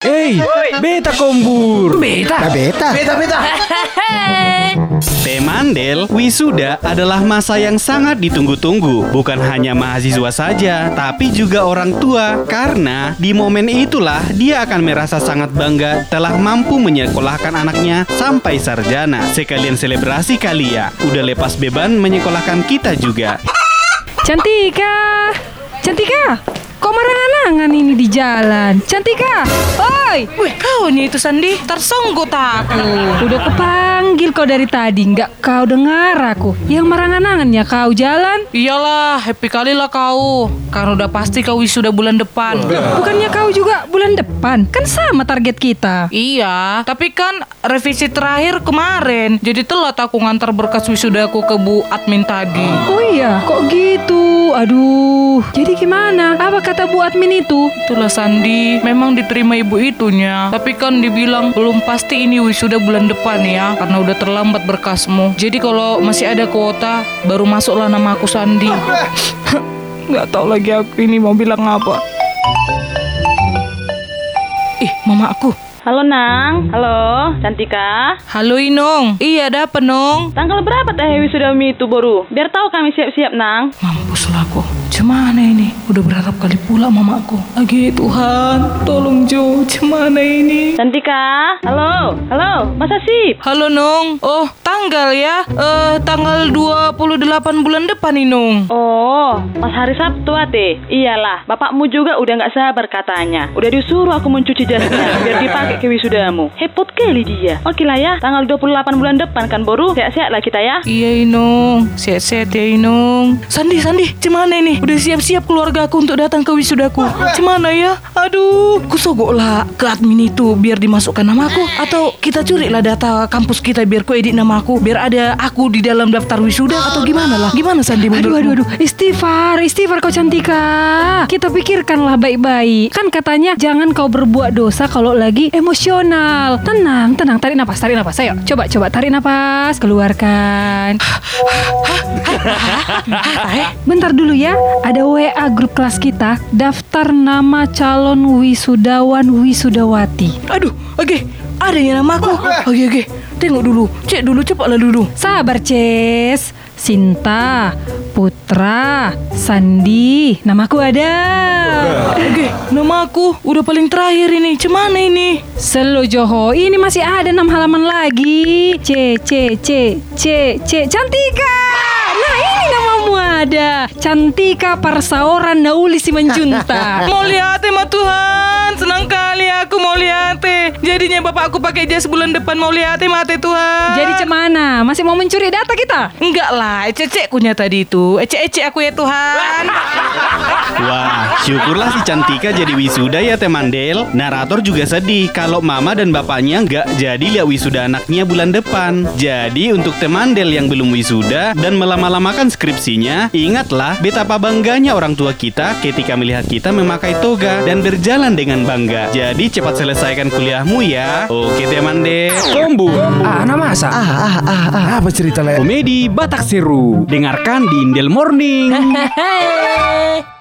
Hey, beta kombur. Beta. beta. Beta, beta. Temandel, wisuda adalah masa yang sangat ditunggu-tunggu. Bukan hanya mahasiswa saja, tapi juga orang tua. Karena di momen itulah dia akan merasa sangat bangga telah mampu menyekolahkan anaknya sampai sarjana. Sekalian selebrasi kali ya. Udah lepas beban menyekolahkan kita juga. Cantika, Cantika, kok ini di jalan? Cantika, oi, Wih, kau nih itu Sandi, tersonggot aku. udah kepanggil kau dari tadi, nggak kau dengar aku? Yang marang-anangannya kau jalan? Iyalah, happy kali lah kau. Karena udah pasti kau wisuda bulan depan. Bukannya kau juga bulan depan? Kan sama target kita. Iya, tapi kan revisi terakhir kemarin. Jadi telat aku ngantar berkas wisudaku ke Bu admin tadi. Oh iya, kok gitu? Aduh, jadi gimana? Apa kata Bu admin itu? Itulah Sandi, memang diterima ibu itunya. Tapi kan dibilang belum pasti ini wisuda bulan depan ya, karena udah terlambat berkasmu. Jadi kalau masih ada kuota, baru masuklah nama aku Sandi. Nggak tahu lagi aku ini mau bilang apa. Ih, mama aku. Halo Nang, halo Cantika. Halo Inong. Iya, ada apa Nong? Tanggal berapa teh wisudamu itu baru? Biar tahu kami siap-siap Nang. Mampus lah aku. Cemana ini? Udah berharap kali pula mama aku. Lagi Tuhan, tolong Jo. Cemana ini? Cantika, halo, halo, masa sip? Halo Nong. Oh, tanggal ya? Eh, tanggal 28 bulan depan nih Nong. Oh, pas hari Sabtu ate. Iyalah, bapakmu juga udah nggak sabar katanya. Udah disuruh aku mencuci jasnya biar dipakai ke wisudamu. Hepot kali dia. Oke lah ya, tanggal 28 bulan depan kan baru. Sehat-sehat lah kita ya. Iya Inong, sehat-sehat ya Inong. Sandi, Sandi, cemana ini? Udah siap-siap keluarga aku untuk datang ke wisudaku. Cemana ya? Aduh, kusogok lah ke admin itu biar dimasukkan namaku. Atau kita curi lah data kampus kita biar ku edit namaku. Biar ada aku di dalam daftar wisuda atau gimana lah? Gimana Sandi Aduh, aduh, aduh, istighfar, istighfar kau Cantika. Kita pikirkanlah baik-baik. Kan katanya jangan kau berbuat dosa kalau lagi emosional. Tenang, tenang, tarik napas, tarik napas. Ayo, coba, coba, tarik napas, keluarkan. Bentar dulu ya, ada WA grup kelas kita, daftar nama calon wisudawan wisudawati. Aduh, oke. Ada yang namaku. Oke, oke. Tengok dulu. Cek dulu, cepatlah dulu. Sabar, Ces. Sinta, Putra, Sandi, namaku ada. Oke, nama aku udah paling terakhir ini. Cemana ini? Selo Joho, ini masih ada enam halaman lagi. C C C C C Cantika. Ada. Cantika Parsaoran Nauli Simanjunta. Mau lihat ma Tuhan. Senang kali aku mau lihat Jadinya bapak aku pakai jas bulan depan mau lihat mate Tuhan. Jadi cemana? Masih mau mencuri data kita? Enggak lah, ecek kunya tadi itu. Ecek-ecek aku ya Tuhan. Wah, syukurlah si Cantika jadi wisuda ya Temandel. Narator juga sedih kalau mama dan bapaknya nggak jadi lihat wisuda anaknya bulan depan. Jadi untuk Temandel yang belum wisuda dan melama-lamakan skripsinya, ingatlah betapa bangganya orang tua kita ketika melihat kita memakai toga dan berjalan dengan bangga. Jadi cepat selesaikan kuliahmu ya. Oke Temandel. Kombur. Ah, nama masa. Ah, ah, ah, ah. Apa cerita le? Komedi Batak Seru. Dengarkan di Indel Morning.